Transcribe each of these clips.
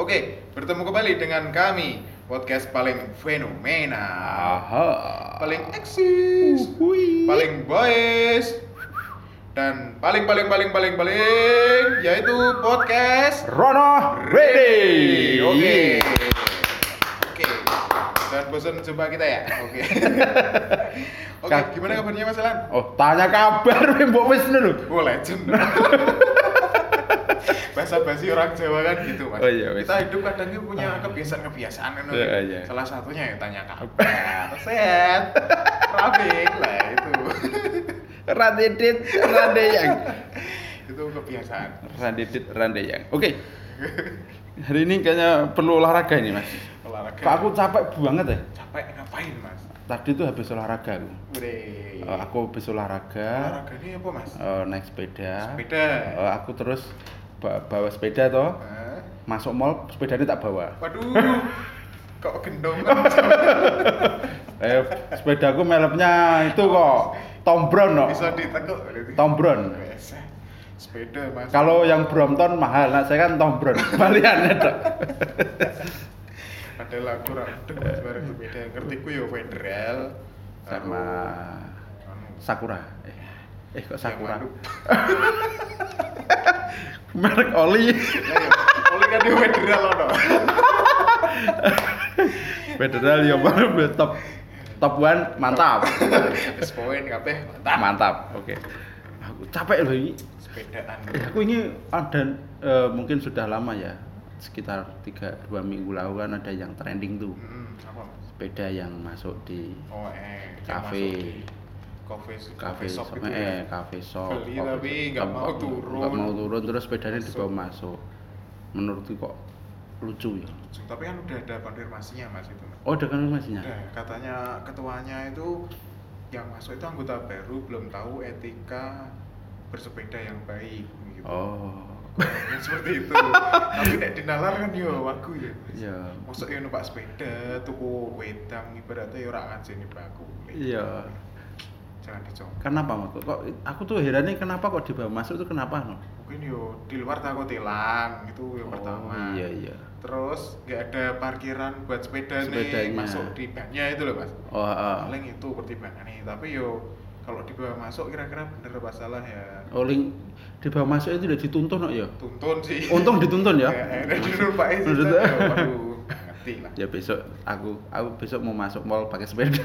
Oke, bertemu kembali dengan kami podcast paling fenomena, Aha. paling eksis, paling boys, dan paling paling paling paling paling yaitu podcast Rono ready. Oke. Oke. Jangan bosan jumpa kita ya. Oke. Oke, gimana kabarnya Mas Alan? Oh, tanya kabar Mbok wis lho. Oh, legend. Bahasa basi orang Jawa kan gitu, Mas. Oh, iya. Kita hidup kadang tuh punya kebiasaan-kebiasaan kan. Iya, iya. Salah satunya ya tanya kabar. Set. Traffic lah itu. Radidit, radeyang. itu kebiasaan. Radidit, radeyang. Oke. Hari ini kayaknya perlu olahraga ini, Mas. Olahraga. Kok aku capek banget ya. capek ngapain, Mas? Tadi tuh habis olahraga aku. Eh, aku habis olahraga, olahraga ini apa, Mas? eh, naik sepeda. Sepeda. Eh, aku terus bawa sepeda toh, Hah? masuk mall sepedanya tak bawa. Waduh. Kok gendong? Eh, sepedaku melepnya itu kok Tom Brown no. Bisa ditekuk. berarti. Tom Brown. Wes, Sepeda, Mas. Kalau yang Brompton mahal, nah saya kan Tom Brown. Baliannya dok. Padahal aku kurang Mas bareng sepeda. Ngertiku ya federal Sama Sakura. Eh, eh kok yang Sakura? Merek oli. Oli kan di federal ono. Federal ya baru top top one mantap. Wis poin kabeh mantap. Mantap. Oke. Aku capek loh ini. Sepedaan. Eh, aku ini ada eh, mungkin sudah lama ya sekitar tiga dua minggu lalu kan ada yang trending tuh Hmm, apa? Sepeda yang masuk di Oh, eh. yang Cafe, cafe shop gitu eh ya. cafe shop Beli tapi nggak mau turun. nggak mau turun terus sepedanya dibawa masuk menurutku kok lucu ya Tapi kan udah ada konfirmasinya Mas itu. Mas. oh ada masihnya Udah, katanya ketuanya itu yang masuk itu anggota baru belum tahu etika bersepeda yang baik gitu. oh Katanya seperti itu. Tapi nek dinalar kan yo wagu ya. Iya Masuk yo numpak sepeda tuku wedang ibaratnya yo ora ngajeni baku. iya Jangan dicoba. kenapa mas kok aku tuh heran nih kenapa kok dibawa masuk itu kenapa no Mungkin yo di luar takut hilang itu yang oh pertama. iya iya Terus nggak ada parkiran buat sepeda nih Sepedanya. masuk di bannya itu loh mas. oh ah. Paling itu pertimbangannya. Tapi yo kalau dibawa masuk kira-kira bener apa salah ya oh link dibawa masuk itu udah dituntun no ya tuntun sih. untung dituntun ya Ya, ya, di rumah sih. Maksudnya- Waduh, ngerti lah. ya besok aku aku besok mau masuk mall pakai sepeda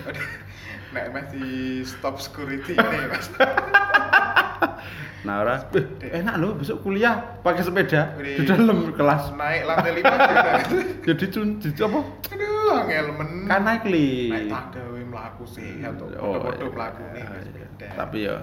Nek masih stop security ini mas. nah ora eh, enak loh besok kuliah pakai sepeda Wih. di dalam kelas Naik lantai lima jadi cun di apa Aduh, angel men. kan naik li Naik tangga we mlaku sehat tuh. Oh, Foto-foto iya. mlaku nih Iya. sepeda. tapi ya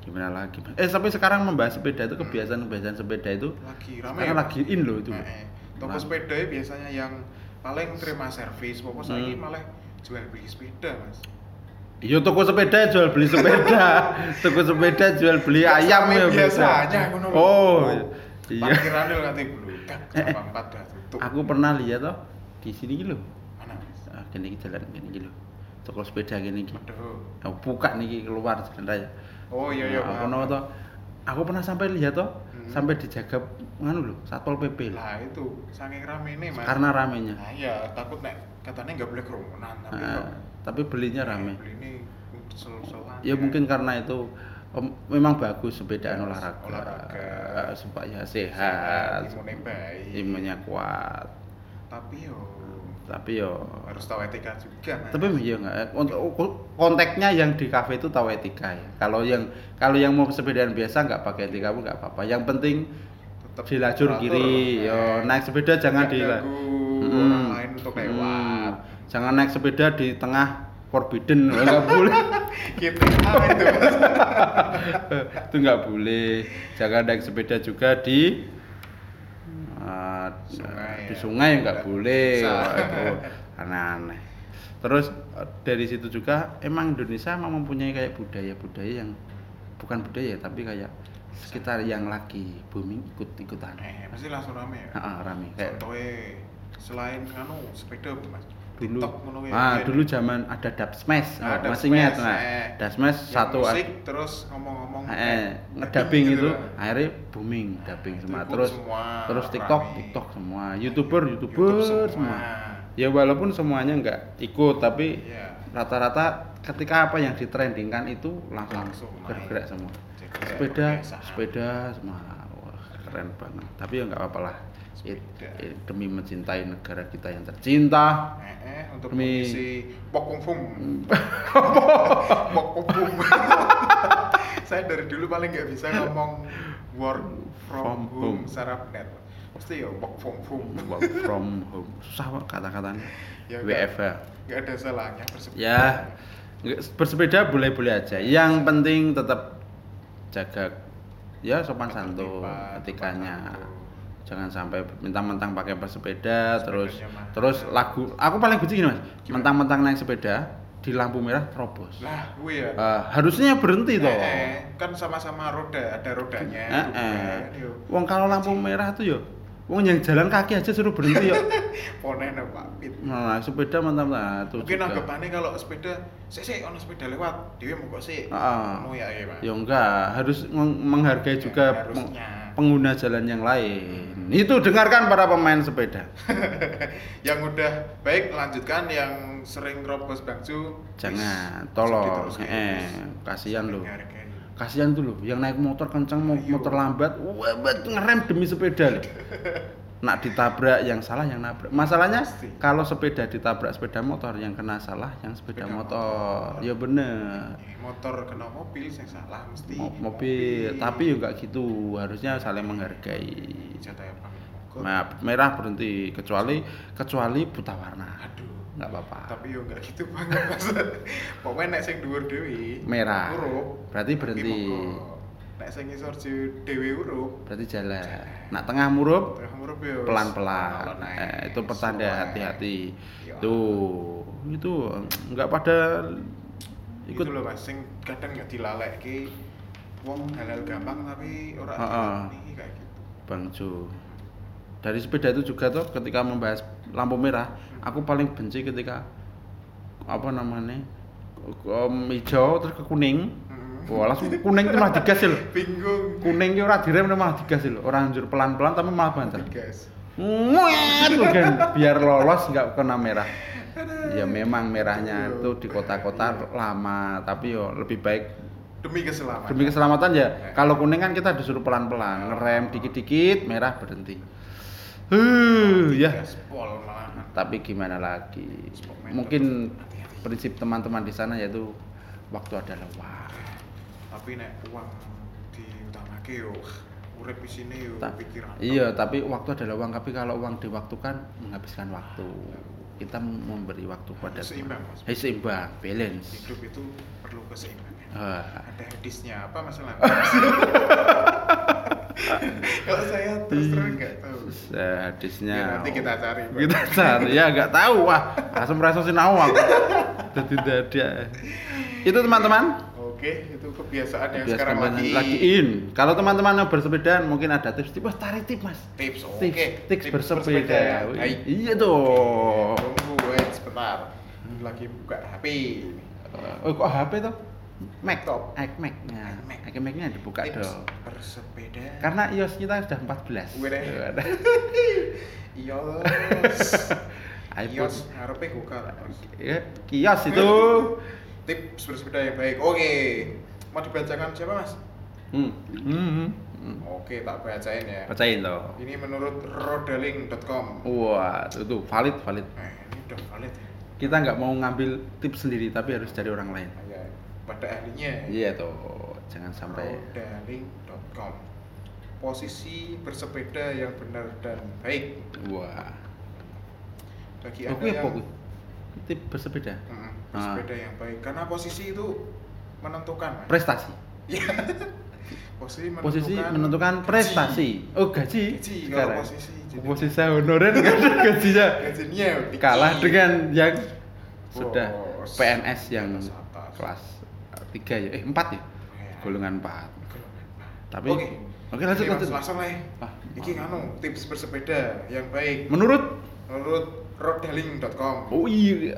gimana lagi eh tapi sekarang membahas sepeda itu kebiasaan kebiasaan sepeda itu lagi rame. sekarang ya, lagi in loh itu Nah, eh, toko Nah. sepeda ya biasanya yang paling terima servis, pokoknya saiki Hmm. malah jual beli sepeda mas. Iya toko sepeda jual beli sepeda, toko sepeda jual beli Ya, ayam ya biasanya ngono lho. Oh, iya. Parkirannya lo nanti bludak, Eh, eh. jam empat dah tutup. Aku pernah lihat toh di sini gitu. mana mas? Ah, gini jalan gini gitu. Toko sepeda gini iki. Aduh. Aku buka nih keluar sebenarnya. Oh iya iya. Aku pernah toh. Aku pernah sampai lihat toh, Hmm. sampai dijaga nganu loh, satpol pp. Lah itu saking rame nih mas. Karena ramenya. Nah iya takut nek katanya nggak boleh kerumunan tapi Ah, kok tapi belinya rame. beli ini sel-selan. Ya mungkin karena itu om- memang bagus sepedaan Ya, olahraga, olahraga. supaya sehat, sehat, imunnya baik. imunnya kuat. Tapi yo Tapi yo. harus tahu etika juga. Tapi ya enggak konteksnya yang di kafe itu tahu etika ya. Kalau yang kalau yang mau sepedaan biasa nggak pakai etika pun nggak apa-apa. Yang penting Tetap di lajur kiri yo. Eh. naik sepeda jangan Nggak di Mm, orang lain untuk lewat. jangan naik sepeda di tengah forbidden. Nggak boleh. Gitu. Ah, itu itu nggak boleh. Jangan naik sepeda juga di uh, Sungai, di sungai nggak boleh. aneh-aneh. Terus uh, dari situ juga emang Indonesia emang mempunyai kayak budaya-budaya yang bukan budaya tapi kayak sekitar yang lagi booming ikut-ikutan. Eh, pasti langsung rame ya. Ah, rame. Kayak selain anu sepeda mas? Dulu. Ah dulu zaman ada dub smash Nah, dub masih ingat nah eh. dub smash Yang satu musik terus ngomong-ngomong eh, ngedubbing gitu itu loh. akhirnya booming dubbing semua. terus semua terus TikTok rame. TikTok semua. Youtuber youtuber YouTube semua. ya walaupun semuanya nggak ikut tapi Iya. rata-rata ketika apa yang ditrendingkan itu langsung, Langsung bergerak semua. Sepeda sepeda semua. Wah keren banget. Tapi ya nggak apa-apa lah demi mencintai negara kita yang tercinta. Eh, eh, untuk Demi- mengisi pokung pokung saya dari dulu paling nggak bisa ngomong work from From home home. secara benar. Mesti ya work from home. Work from home. Susah kok kata-katanya. Ya, WFH nggak ada salahnya bersepeda. Ya bersepeda boleh-boleh aja. Yang penting tetap jaga ya sopan santun etikanya. Jangan sampai mentang-mentang pakai bersepeda terus mahal. terus lagu aku paling benci gini mas mentang-mentang naik sepeda di lampu merah terobos lah gue ya Eh, harusnya berhenti toh Eh, eh, kan sama-sama roda ada rodanya Eh, bukan, eh. yo. Wong kalau lampu merah tuh yo Wong yang jalan kaki aja suruh berhenti ya. ponen Pak Pit Nah, sepeda mantap lah tuh. mungkin anggapannya kalau sepeda sih sih ono sepeda lewat dia mau kok sih Ah. Ngono ya ya Pak Ya enggak, harus meng- menghargai Ya, juga harusnya. peng- pengguna jalan yang lain. Itu dengarkan para pemain sepeda. yang udah baik lanjutkan yang sering robos bangsu Jangan, wis, tolong. diteruskan, Eh, wis. kasihan loh. Hargai. Kasihan tuh loh, yang naik motor kencang mau Ayo. motor lambat, wah bet, ngerem demi sepeda. Nak ditabrak yang salah yang nabrak. Masalahnya Pasti. kalau sepeda ditabrak sepeda motor yang kena salah yang sepeda, Sepeda motor. motor. Ya bener. Eh, motor kena mobil yang salah mesti Mo- mobil, tapi ya enggak gitu. Harusnya saling menghargai. Nah, merah berhenti kecuali kecuali buta warna. aduh Nggak apa-apa. tapi yo enggak gitu banget pokoknya nek sing dhuwur dewi Merah. Berarti tapi berhenti. Nek sing ngisor dewi huruf Berarti jalan. Nak tengah murup tengah huruf yo pelan-pelan. Eh, itu pertanda hati-hati. Iya. Tuh, itu nggak pada ikut ikut loh mas sing kadang nggak dilalek ki wong halal gampang tapi ora Heeh. dilakoni kayak gitu Bang Jo. Dari sepeda itu juga tuh ketika membahas lampu merah, aku paling benci ketika apa namanya um, hijau terus ke kuning. Wah, langsung kuning itu malah digas loh. bingung Kuning itu ora direm malah digas loh. Orang anjur pelan-pelan tapi malah banter. Nguet loh, kan biar lolos nggak kena merah. Ya memang merahnya itu di kota-kota lama, tapi yo lebih baik demi keselamatan demi keselamatan ya. Kalau kuning kan kita disuruh pelan-pelan, ngerem dikit-dikit, merah berhenti. Huh, ya. Tapi gimana lagi? Mungkin prinsip teman-teman di sana yaitu waktu adalah uang. Tapi nek uang diutamake yo urip di sini yo Ta- pikiran iya, tapi waktu adalah uang. Tapi kalau uang diwaktukan menghabiskan waktu. Kita memberi waktu pada Seimbang. Mas. Eh, seimbang, balance. hidup itu perlu keseimbangan Ah, ada hadisnya apa masalah kalau saya terus terang nggak tahu hadisnya. Ya, nanti kita cari Pak. Kita cari. Ya nggak tahu wah. Langsung merasa aku. Jadi ada. Itu teman-teman. Oke itu kebiasaan yang Biasa sekarang lagi lagi in. Kalau teman-teman yang bersepeda mungkin ada tips. Tips, wah tarik tips mas. tips oke Tips, tips, bersepeda. yang baik. Iya dong. tunggu wait sebentar Ini lagi buka HP. Oh kok HP tuh? Mac, Laptop. iMac. Nah, iMac. iMac-nya dibuka tips dong. bersepeda Karena iOS kita sudah 14. Gue deh. Tuh, ada. iOS iPhone. iOS harapnya buka Ya, kios itu. tips bersepeda yang baik oke mau dibacakan siapa mas Hmm. Hmm. hmm. oke tak bacain ya Bacain toh. ini menurut rodaling.com Wah, itu tuh valid valid. nah ini udah valid ya Kita nggak mau ngambil tips sendiri tapi harus dari orang lain. Ah, ya, pada ahlinya Iya toh, jangan sampai. rodaling.com posisi bersepeda yang benar dan baik Wah. bagi Oke, anda yang apa kuwi? Tip bersepeda. Ah. bersepeda yang baik karena posisi itu menentukan. Prestasi. Iya. posisi menentukan, Posisi menentukan prestasi. Oh, gaji. Gaji, kalau Sekarang. posisi, jadi- Posisi saya honorer ada gajinya. gajinya. Kalah dengan yang sudah Bos. PNS yang Atas, kelas 3 ya. Eh, 4 ya. Ya. Golongan 4. Tapi Oke. Oke, lanjut Ini, Mas, lanjut. langsung lah. Ah, Iki nganu tips bersepeda yang baik Menurut menurut rodaling.com Oh iya.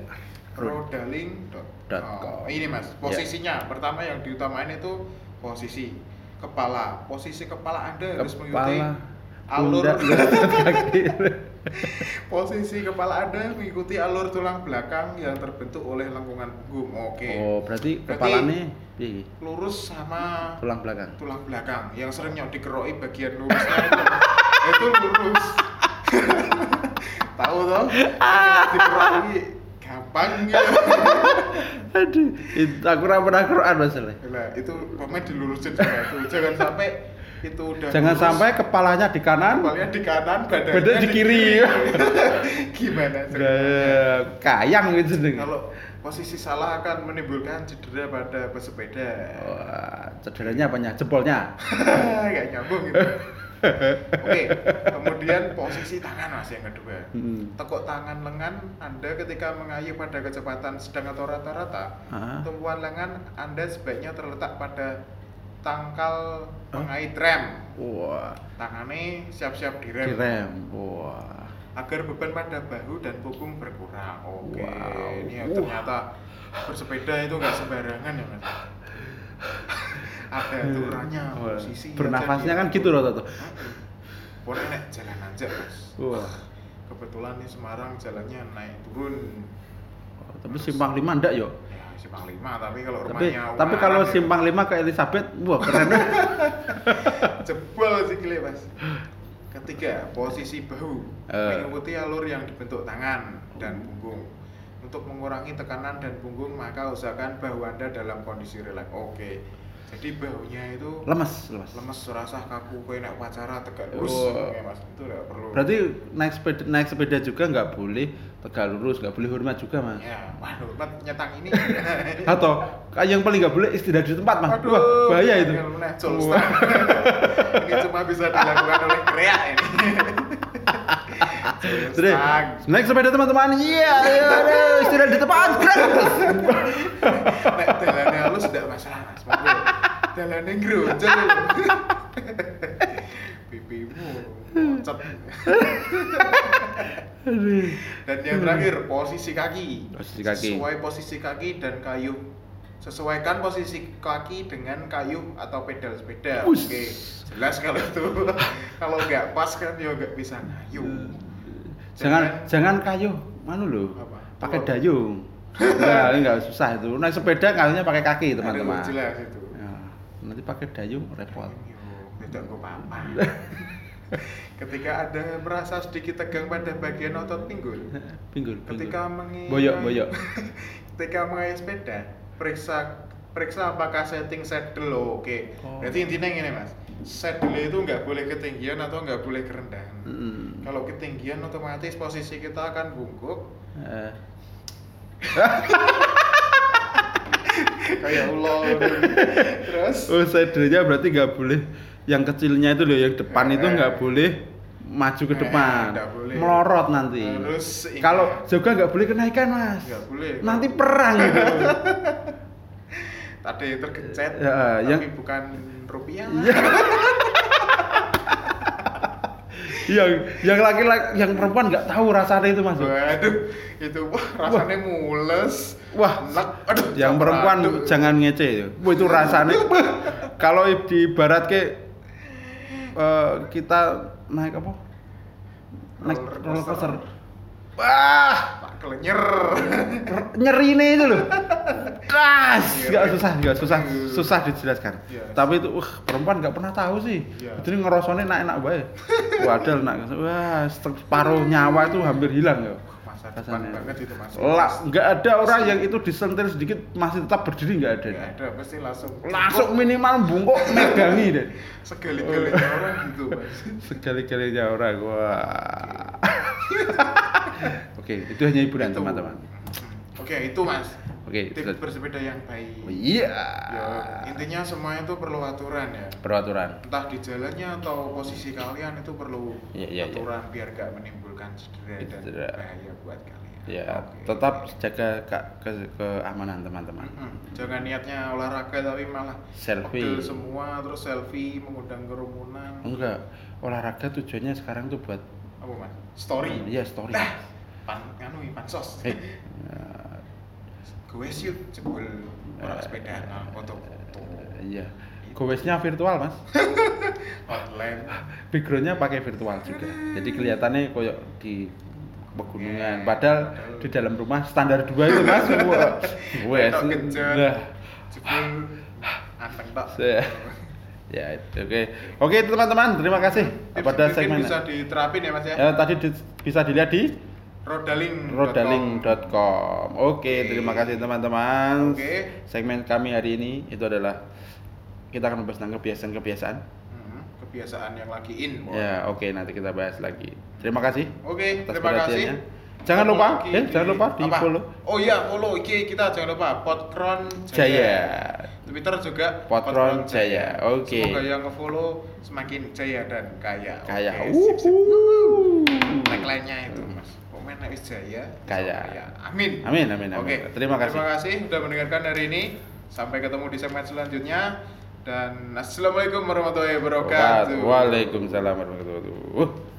rodaling.com ini mas Ya. posisinya pertama yang diutamain itu posisi kepala posisi kepala anda harus mengikuti Kepala. alur posisi kepala anda mengikuti alur tulang belakang yang terbentuk oleh lengkungan punggung oke Oh, berarti Berarti- kepalanya piye? lurus sama tulang belakang. tulang belakang yang sering yang dikeroi bagian lurusnya itu, itu lurus tahu yang dikeroi gampang gitu Aduh, itu aku pernah Quran masalah. Lah, itu pemain dilurusin juga itu jangan sampai itu udah Jangan lurus, sampai kepalanya di kanan, kepalanya di kanan badannya badan di kiri. gimana ceritanya? Gaya kayang gitu kalau posisi salah akan menimbulkan cedera pada pesepeda Wah, cederanya apanya? Jempolnya. nggak nyambung gitu oke kemudian posisi tangan mas yang kedua Hmm. tekuk tangan lengan anda ketika mengayuh pada kecepatan sedang atau rata-rata Ah. tumpuan lengan anda sebaiknya terletak pada tangkal pengait rem Wah, tangannya siap-siap direm direm. Wah. agar beban pada bahu dan punggung berkurang oke Wow. ini ya, ternyata bersepeda itu nggak sembarangan ya mas ada aturannya Wah, posisi Bernafasnya kan gitu loh, Toto. boleh nek jalan aja mas. Wah. kebetulan di Semarang jalannya naik turun. Oh, Tapi simpang lima ndak yo. ya simpang lima tapi kalau Tapi rumahnya tapi kalau ya, simpang lima ke Elizabeth, wah keren. jebol sih gile mas. Ketiga posisi bahu. Eh. mengikuti alur yang dibentuk tangan dan punggung. Untuk mengurangi tekanan dan punggung maka usahakan bahu anda dalam kondisi rileks. Oke jadi bahunya itu lemes, lemes. lemes rasa kaku kayak naik upacara tegak lurus Oh. Mas itu tidak perlu Berarti naik sepeda naik sepeda juga nggak boleh tegak lurus, nggak boleh hormat juga mas. ya waduh Mat, nyetang ini Atau yang paling nggak boleh istirahat di tempat mas. Waduh, Wah bahaya itu. jol Wah. ini cuma bisa dilakukan oleh kreak ini stang. naik sepeda teman-teman, iya, iya, aduh, istirahat di tempat, gratis. Nek halus tidak masalah mas Monggo. Dalannya ngerojol Pipimu Mocet Dan yang terakhir posisi kaki Posisi kaki. Sesuai posisi kaki dan kayu Sesuaikan posisi kaki dengan kayu atau pedal sepeda. Oke jelas kalau itu Kalau nggak pas kan ya nggak bisa ngayu Jangan jangan kayu, mana lo? Pakai Telur. dayung. Enggak, ini enggak susah itu. Naik sepeda kayunya pakai kaki Aduh, teman-teman. jelas itu nanti pakai dayung repot. tidak gue apa ketika ada merasa sedikit tegang pada bagian otot pinggul Pinggul, pinggul. ketika mengi Boyok, boyok. ketika mengayuh sepeda periksa periksa apakah setting saddle oke Oh. berarti intinya gini mas saddle itu nggak boleh ketinggian atau nggak boleh kerendahan Mm. kalau ketinggian otomatis posisi kita akan bungkuk Eh, kayak ulo terus Oh, saddle-nya berarti nggak boleh yang kecilnya itu loh, yang depan itu Eh. nggak boleh maju ke Eh, depan, boleh. melorot nanti. Terus kalau juga nggak boleh kenaikan mas, Nggak boleh. nanti perang gitu. tadi tergencet Ya, tapi yang- bukan rupiah Iya. yang yang laki-laki yang perempuan nggak tahu rasanya itu mas. Waduh, itu wah rasanya mules. Wah, Enak. Aduh, yang perempuan aduk. jangan ngece ya. Wah, itu rasanya wah, kalau di barat ke eh, kita naik apa? Naik roller coaster. Wah, tak kelenyer. nyeri nih itu loh. Das, nggak susah, nggak susah, susah dijelaskan. Iya. Tapi itu, wah, perempuan nggak pernah tahu sih. Iya. Jadi ngerosone enak-enak bae. Waduh, nak, wah, separuh nyawa itu hampir hilang ya. Rasanya. banget itu mas. Lah, nggak ada orang yang itu disentil sedikit masih tetap berdiri nggak ada. Nggak ada, pasti langsung. Langsung minimal bungkuk megangi deh. Sekali-kalinya orang gitu mas. Sekali-kalinya orang wah. Oke, itu hanya hiburan Itu. teman-teman. Oke, itu mas. Oke, Tips bersepeda yang baik. Oh, Iya. Ya, intinya semuanya itu perlu aturan ya. Peraturan. Entah di jalannya atau posisi kalian itu perlu Iya, iya, iya. aturan biar gak menimbulkan cedera dan bahaya buat kalian. Ya, Oke. tetap jaga ka- ke keamanan teman-teman. Mm-mm. Jangan niatnya olahraga tapi malah Selfie. semua terus selfie mengundang kerumunan. Enggak, olahraga tujuannya sekarang tuh buat Apa mas? Story. Iya, story. Nah, pan nganu pansos. Eh, eh, Gue sih jebul orang sepeda nah, foto-foto. iya. Gowesnya virtual, Mas. Online. Backgroundnya pakai virtual juga. Jadi kelihatannya koyok di pegunungan. Padahal di dalam rumah standar dua itu Mas. Kencet. Nah, anteng tok. Ya oke. Oke teman-teman, terima kasih Tips pada segmen. bisa diterapin ya Mas ya. Eh, tadi di- bisa dilihat di Rodaling. rodaling.com. Oke, Oke. terima kasih teman-teman. Oke. Segmen kami hari ini itu adalah kita akan membahas tentang kebiasaan-kebiasaan. Hmm, kebiasaan yang lagi in. Ya, oke nanti kita bahas lagi. Terima kasih. Oke, terima kasih. Jangan lupa, eh, jangan lupa di apa? follow. Oh iya, follow iki kita jangan lupa Podkron Jaya. Twitter juga Podkron Jaya. Oke. Semoga yang nge-follow semakin jaya dan kaya. Kayak Oke, sip, sip. uhuh. Tagline-nya itu, Mas. Komen nek wis jaya, Kaya. so Amin. Amin, amin, amin. Oke. Terima kasih. Terima kasih sudah mendengarkan hari ini. Sampai ketemu di segmen selanjutnya. Dan assalamualaikum warahmatullahi wabarakatuh. Waalaikumsalam warahmatullahi wabarakatuh.